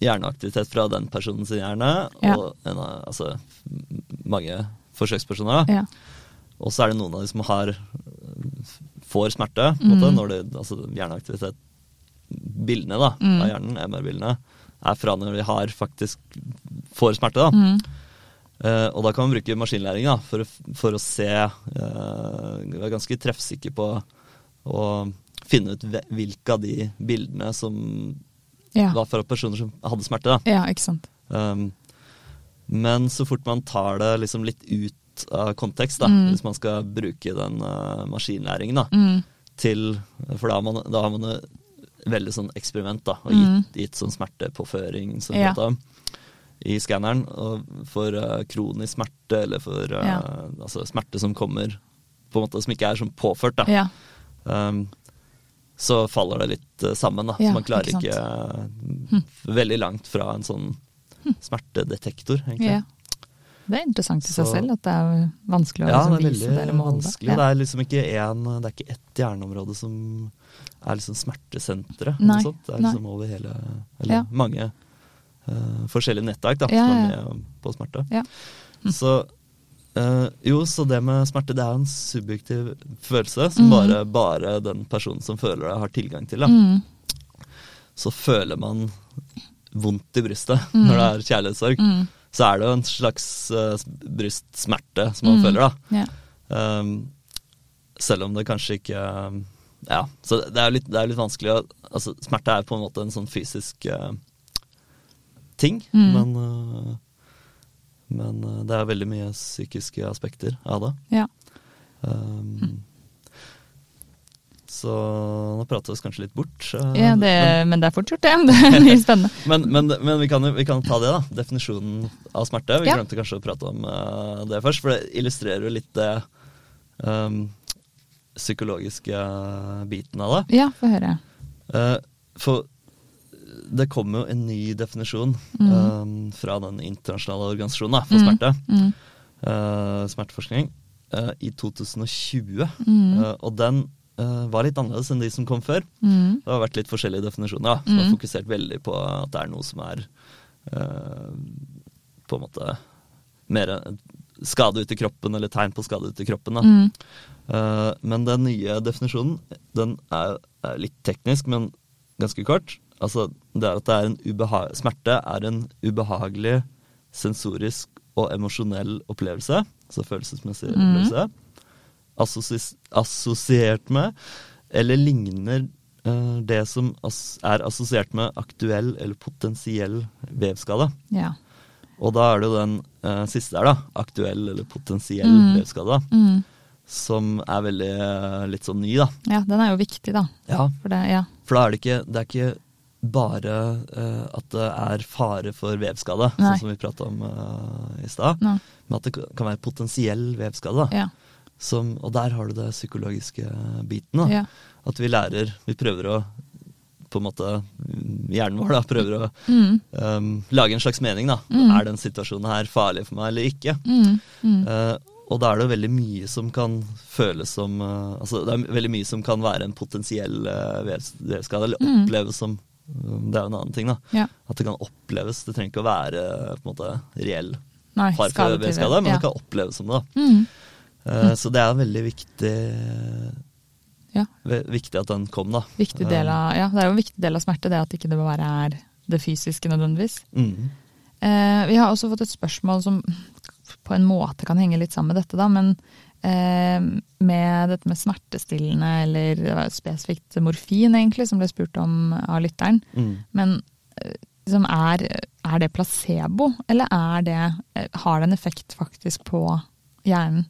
hjerneaktivitet fra den personen sin hjerne, Ja. og en, altså, mange forsøkspersoner. Da. Ja. Og så er det noen av de som har får smerte, en måte, når det, altså hjerneaktivitet Bildene da, Mm. av hjernen, MR-bildene, er fra når de har faktisk får smerte. da. Mm. Uh, og da kan man bruke maskinlæring da, for, for å se uh, Være ganske treffsikker på å finne ut hvilke av de bildene som Ja. var fra personer som hadde smerte. da. ja, ikke sant. Um, men så fort man tar det liksom litt ut av kontekst, da, Mm. hvis man skal bruke den uh, maskinlæringen da, Mm. til For da har man, da har man et veldig sånn eksperiment, da, og Mm. gitt, gitt sånn smertepåføring som Ja. heter, i skanneren. Og for uh, kronisk smerte, eller for uh, Ja. altså smerte som kommer på en måte som ikke er sånn påført, da. Ja. Um, så faller det litt sammen, da. Så man klarer ikke ikke, uh, veldig langt fra en sånn smertedetektor, egentlig. Det er interessant i seg Så- selv at det er vanskelig å Ja, liksom det vise dere det eller måle det. vanskelig. Det er liksom ikke en, det er ikke ett hjerneområde som er liksom smertesenteret. Nei, sånt. Det er nei. liksom over hele Eller Ja. mange uh, forskjellige nettverk da, som er med på smerte. Ja. Så Uh, jo, så det med smerte, det er en subjektiv følelse som mm. bare, bare den personen som føler det, har tilgang til. Mm. Så føler man vondt i brystet mm. når det er kjærlighetssorg. Så er det jo en slags uh, brystsmerte som man Mm. føler, da. Yeah. Um, selv om det kanskje ikke um, Ja, så det er jo litt, litt vanskelig å altså, Smerte er på en måte en sånn fysisk uh, ting, Mm. men uh, Men det er veldig mye psykiske aspekter av det. ja. Um, Så nå prater vi oss kanskje litt bort. ja det, men det er fort gjort, det. Det er mye spennende. men, men, men vi, kan, vi kan ta det, da. Definisjonen av smerte. Vi Ja. glemte kanskje å prate om uh, det først, for det illustrerer jo litt det um, psykologiske biten av det. Ja, få høre. Uh, for det kom jo en ny definisjon Mm. um, fra den internasjonale organisasjonen da, for Mm. smerte, Mm. Uh, smerteforskning, i 2020. Mm. Og den var litt annerledes enn de som kom før. Mm. Det har vært litt forskjellige definisjoner, som har Mm. fokusert veldig på at det er noe som er uh, på en måte mer skade ute i kroppen, eller tegn på skade ute i kroppen. Mm. Uh, men den nye definisjonen, den er, er litt teknisk, men ganske kort. Altså, det er at det er en smerte er en ubehagelig sensorisk og emosjonell opplevelse. Altså følelsesmessig Mhm. opplevelse. Assosi assosiert med, eller ligner uh, det som ass er assosiert med aktuell eller potensiell vevskade. Ja. Og da er det jo den uh, siste der, da. Aktuell eller potensiell Mm. vevskade. Mm. Som er veldig uh, litt sånn ny, da. Ja, den er jo viktig, da. Ja, For det, ja. For da er det ikke, det er ikke bare uh, at det er fare for vevskade, Nei. sånn som vi prata om uh, i stad. Men at det kan være potensiell vevskade. Da. ja. Som, og der har du det psykologiske biten. Da. ja. At vi lærer Vi prøver å på en måte Hjernen vår da, prøver å Mm. um, lage en slags mening. da. Mm. Er den situasjonen her farlig for meg eller ikke? Mm. Mm. Eh, og da er det veldig mye som kan føles som uh, Altså det er veldig mye som kan være en potensiell uh, vevskade, eller Mm. oppleves som um, Det er jo en annen ting, da. Ja. At det kan oppleves. Det trenger ikke å være på en måte reell Nei, for vevskade, men ja. det kan oppleves som det. da. Mm. Eh, Så det er veldig viktig Ja. Viktig at den kom, da. Viktig del av, ja, det er jo en viktig del av smerte, det at ikke det bare er det fysiske nødvendigvis. Mm. Eh, vi har også fått et spørsmål som på en måte kan henge litt sammen med dette, da, men eh, med dette med smertestillende eller spesifikt morfin, egentlig, som ble spurt om av lytteren. Mm. Men eh, liksom er, er det placebo, eller er det, eh, har det en effekt faktisk på hjernen?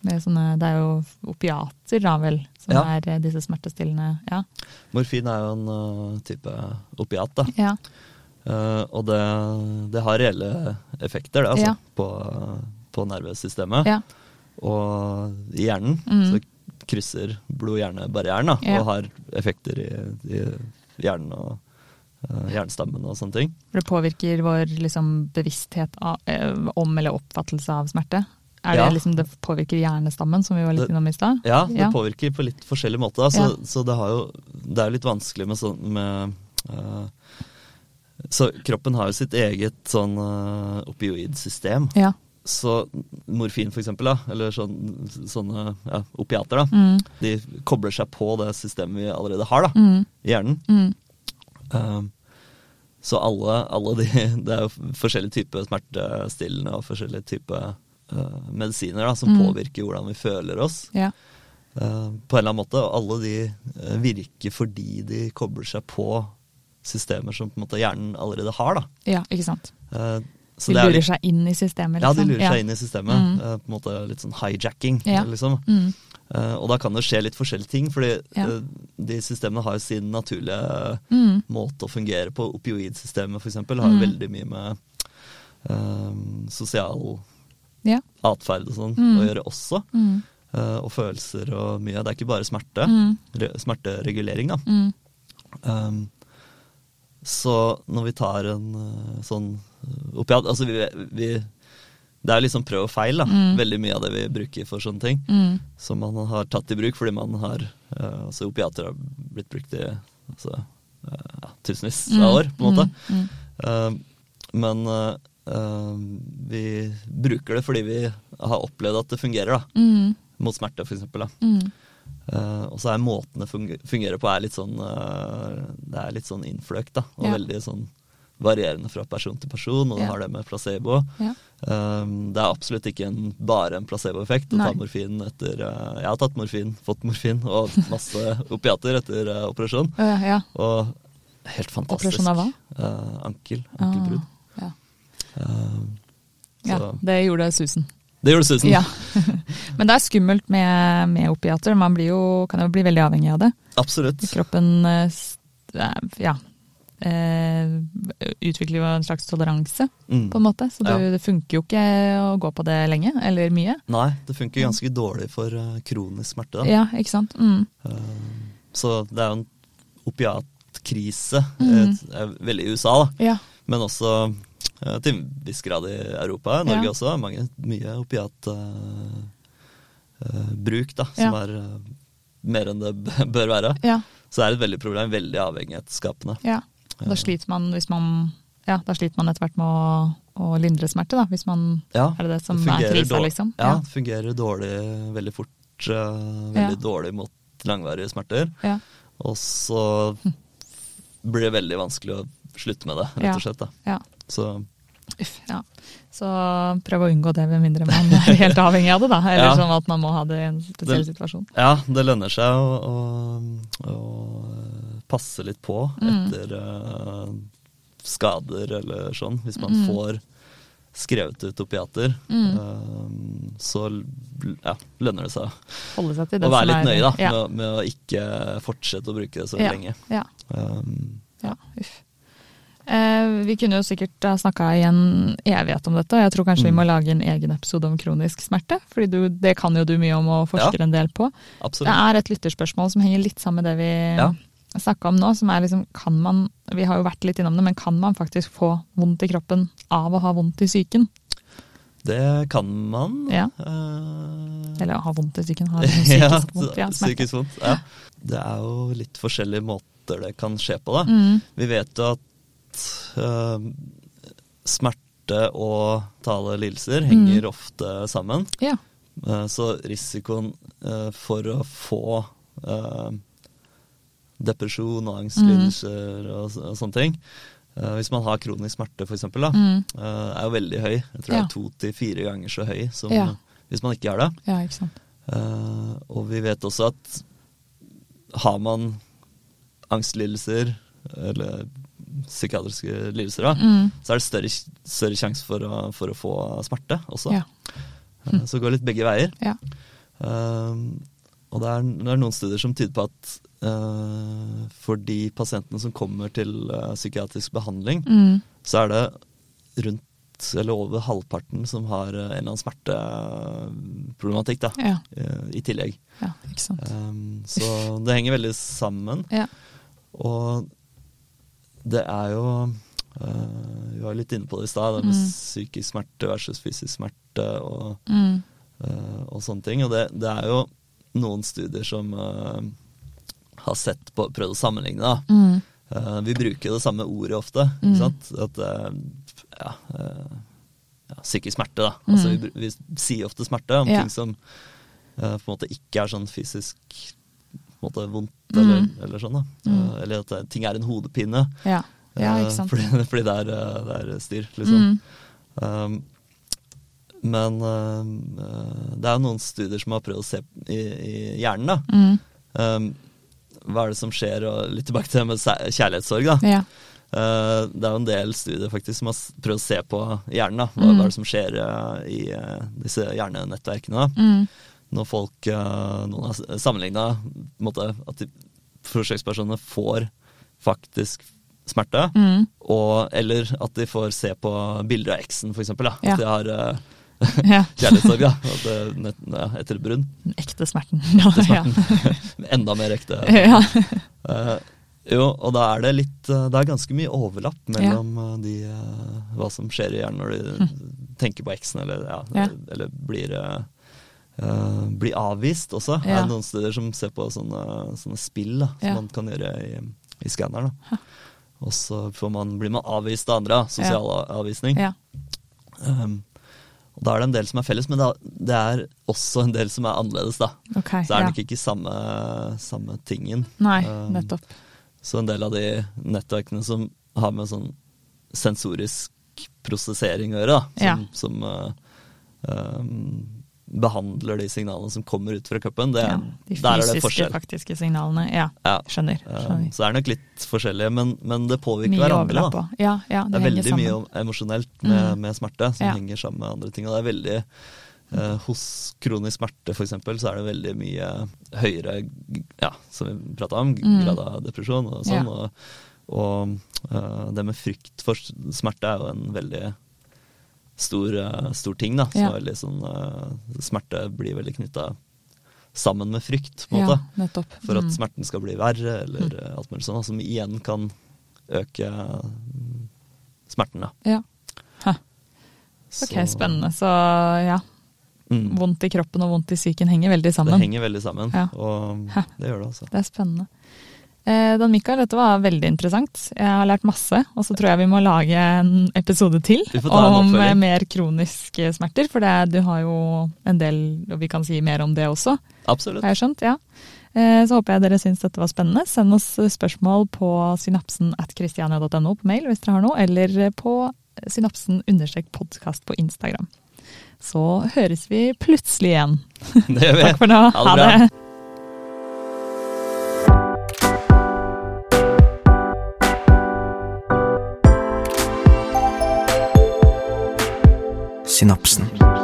Sånne, det er jo opiater, da vel, som Ja. er eh, disse smertestillende Ja. Morfin er jo en uh, type opiat, da. ja. Uh, og det, det har reelle effekter, det, altså, på, på nervesystemet. ja. Og i hjernen Mm. så krysser blod-hjerne-barrieren og har effekter i, i hjernen og uh, hjernestammen og sånne ting. Det påvirker vår liksom, bevissthet av, om eller oppfattelse av smerte? Er Ja. det liksom det påvirker hjernestammen, som vi var litt innom i stad? Ja, det Ja. påvirker på litt forskjellig måte. Da. Så, Ja. så det, har jo, det er jo litt vanskelig med sånn med, uh, Så kroppen har jo sitt eget sånn uh, opioidsystem. Ja. Så morfin, for eksempel, da, eller sånn, sånne ja, opiater, da, Mm, de kobler seg på det systemet vi allerede har da, mm, i hjernen. mm, Um, så alle, alle de Det er jo forskjellige typer smertestillende og forskjellige typer uh, medisiner da, som Mm. påvirker hvordan vi føler oss. ja. uh, på en eller annen måte. Og alle de uh, virker fordi de kobler seg på systemer som på en måte hjernen allerede har. Da. ja, ikke sant. Så De er lurer litt- seg inn i systemet, Ja, de lurer lurer seg inn i systemet. Mm. på en måte Litt sånn hijacking, Ja. liksom. Mm, og da kan det skje litt forskjellige ting, fordi Ja. de systemene har jo sin naturlige mm, måte å fungere på. Opioidsystemet f.eks. har jo Mm. veldig mye med um, sosial ja. atferd og sånn Mm. å gjøre også. Mm, Uh, og følelser og mye. Det er ikke bare smerte. mm, Re smerteregulering, da. mm, Um, så når vi tar en uh, sånn uh, opiat Altså, vi, vi Det er liksom prøv og feil, da. Mm. Veldig mye av det vi bruker for sånne ting. Som man har tatt i bruk fordi man har uh, Altså, opiater har blitt brukt i altså, ja, tusenvis av år, på en måte. mm, mm, Uh, men uh, vi bruker det fordi vi har opplevd at det fungerer, da. mm, Mot smerte, eksempel. Mm, Uh, og så er måten det fungerer på er litt sånn uh, Det er litt sånn innfløkt, da. Og Ja. veldig sånn varierende fra person til person, og Ja. har det med placebo. ja. Um, det er absolutt ikke en, bare en placeboeffekt å ta morfin etter uh, Jeg har tatt morfin, fått morfin og masse opiater etter uh, operasjon. Ja. Og helt fantastisk. Operasjon av hva? Uh, ankel. Ankelbrudd. Ah, ja. Um, ja, det gjorde susen. det gjorde susen. Ja. Men det er skummelt med, med opiater. Man blir jo, kan jo bli veldig avhengig av det. Absolutt. Kroppen eh, eh, ja, eh, utvikler jo en slags toleranse, Mm. på en måte. Så det, Ja. det funker jo ikke å gå på det lenge, eller mye. Nei, det funker ganske dårlig for kronisk smerte. Da. Ja, ikke sant. Mm. Så det er jo en opiatkrise, Mm. eh, veldig i USA, da. Ja. men også eh, til en viss grad i Europa. Norge Ja. også. Mange, mye opiatbruk, da, som Ja. er eh, mer enn det bør være. Ja. Så det er et veldig problem. Veldig avhengighetsskapende. ja. Da sliter man hvis man ja, da sliter man etter hvert med å, å lindre smerte, da, hvis man Ja, Er det det som er fungerer krisa, liksom? Ja, Ja. det fungerer dårlig veldig fort. Uh, veldig Ja. dårlig mot langvarige smerter. Ja. Og så blir det veldig vanskelig å slutte med det, rett og slett. Da. ja. Så Uff, ja. Så prøv å unngå det med mindre man er helt avhengig av det, da. Eller Ja. sånn at man må ha det i en spesiell Det- situasjon. ja, det lønner seg å, å, å passe litt på Mm. etter eh, skader eller sånn, hvis man Mm. får skrevet ut opiater, Mm. uh, så ja, lønner det seg Holde seg til det å være litt nøye da, Ja. med, med å ikke fortsette å bruke det så lenge. ja. Um, Ja, uff. Eh, vi kunne jo sikkert ha snakka i en evighet om dette, og jeg tror kanskje vi Mm. må lage en egen episode om kronisk smerte. For det kan jo du mye om og forsker Ja. en del på. Det er et lytterspørsmål som henger litt sammen med det vi Ja. snakka om nå. som er liksom, kan man, Vi har jo vært litt innom det, men kan man faktisk få vondt i kroppen av å ha vondt i psyken? Det kan man. Ja. eh, Eller ha vondt i psyken, ha psykisk vondt. Ja, psykisk vondt. Ja. Det er jo litt forskjellige måter det kan skje på, da. Mm, Vi vet jo at eh, smerte og tale lidelser henger ofte sammen. ja. Uh, så risikoen uh, for å få depresjon og angstlidelser og, og sånne ting Hvis man har kronisk smerte, da, Mm, er jo veldig høy. Jeg tror det er to til fire ganger så høy som Ja. hvis man ikke har det. ja, ikke sant. Og vi vet også at har man angstlidelser eller psykiatriske lidelser, Mm, så er det større, større sjanse for for å få smerte også. ja. Eh, Så det går litt begge veier. Ja. Eh, og det er, det er noen studier som tyder på at uh, for de pasientene som kommer til uh, psykiatrisk behandling, Mm, så er det rundt eller over halvparten som har uh, en eller annen smerteproblematikk da, ja, i tillegg. ja, ikke sant. Um, så det henger veldig sammen. Ja. Og det er jo uh, Vi var litt inne på det i stad, det med Mm. psykisk smerte versus fysisk smerte og, Mm, uh, og sånne ting. Og det, det er jo noen studier som uh, har sett på, prøvd å sammenligne. da. mm, vi bruker det samme ordet ofte. Mm. Ikke sant? At, ja, ja, psykisk smerte, da. Altså, Mm. vi, vi sier ofte smerte om Ja. ting som på en måte ikke er sånn fysisk på en måte vondt, Mm. eller, eller sånn. da. Mm. Eh, eller at eh, ting er en hodepine. ja. ja, eh, ikke sant. Fordi, fordi det, er, det er styr, liksom. Mm, Um, men eh, det er jo noen studier som har prøvd å se i, i hjernen, da. mm, Um, hva er det som skjer, og litt tilbake til det med kjærlighetssorg, da. ja. Uh, det er jo en del studier faktisk som har prøvd å se på hjernen. da. Hva, Mm. hva er det som skjer uh, i uh, disse hjernenettverkene? da. Mm, Når folk, eh, noen har sammenligna at forsøkspersonene får faktisk smerte. mm, Og, eller at de får se på bilder av eksen. Ja. At de har eh, ja. kjærlighetssorg da. Det, ja, etter et brudd. Den ekte smerten. Ja, ja. Enda mer ekte. ja. Uh, jo, og da er det litt eh, Det er ganske mye overlapp mellom ja. de uh, hva som skjer i hjernen når de tenker på eksen, eller, eller blir eh, eh, blir avvist også. Det Ja. er noen steder som ser på sånne, sånne spill da, som Ja. man kan gjøre i, i skanneren. Og så får man, blir man avvist av andre. Sosial Sosial avvisning. ja. Um, og Da er det en del som er felles, men det er også en del som er annerledes. da. Okay, Så er ja. det nok ikke samme, samme tingen. Nei, Um, nettopp. Så en del av de nettverkene som har med sånn sensorisk prosessering å gjøre, da, som, Ja. som uh, um, behandler de signalene som kommer ut fra cupen. Ja, de fysiske, faktiske signalene. Ja, Ja. skjønner. Um, skjønner. så det er nok litt forskjellige, men, men det påvirker Mye hverandre. på. Ja, ja, det, Det er veldig sammen. mye emosjonelt med, Mm. med smerte som henger sammen med andre ting. Og det er veldig eh, Hos kronisk smerte eksempel, så er det veldig mye høyere, ja, som vi prata om, Mm. grad av depresjon og sånn. Og, og uh, det med frykt for smerte er jo en veldig stor, eh, stor ting, da. Så Ja. liksom, eh, Smerte blir veldig knytta sammen med frykt, på en Ja, nettopp. For at Mm. smerten skal bli verre, eller mm. alt mulig sånt. Som igjen kan øke mm, smerten, da. Ja. Hæ. Så- Ok, spennende. Så ja, Mm. vondt i kroppen og vondt i psyken henger veldig sammen. Det henger veldig sammen, Ja. og Hæ. det gjør det altså. Det er spennende. Eh, Dan Mikael, dette var veldig interessant. Jeg har lært masse, og så tror jeg vi må lage en episode til om eh, mer kroniske smerter. For det, du har jo en del, og vi kan si mer om det også, Absolutt. har jeg skjønt. ja. Eh, Så håper jeg dere syns dette var spennende. Send oss spørsmål på synapsen at christiania.no på mail hvis dere har noe, eller på synapsen understrek podkast på Instagram. Så høres vi plutselig igjen. Det gjør vi. Takk for nå. Ha det. synapsen.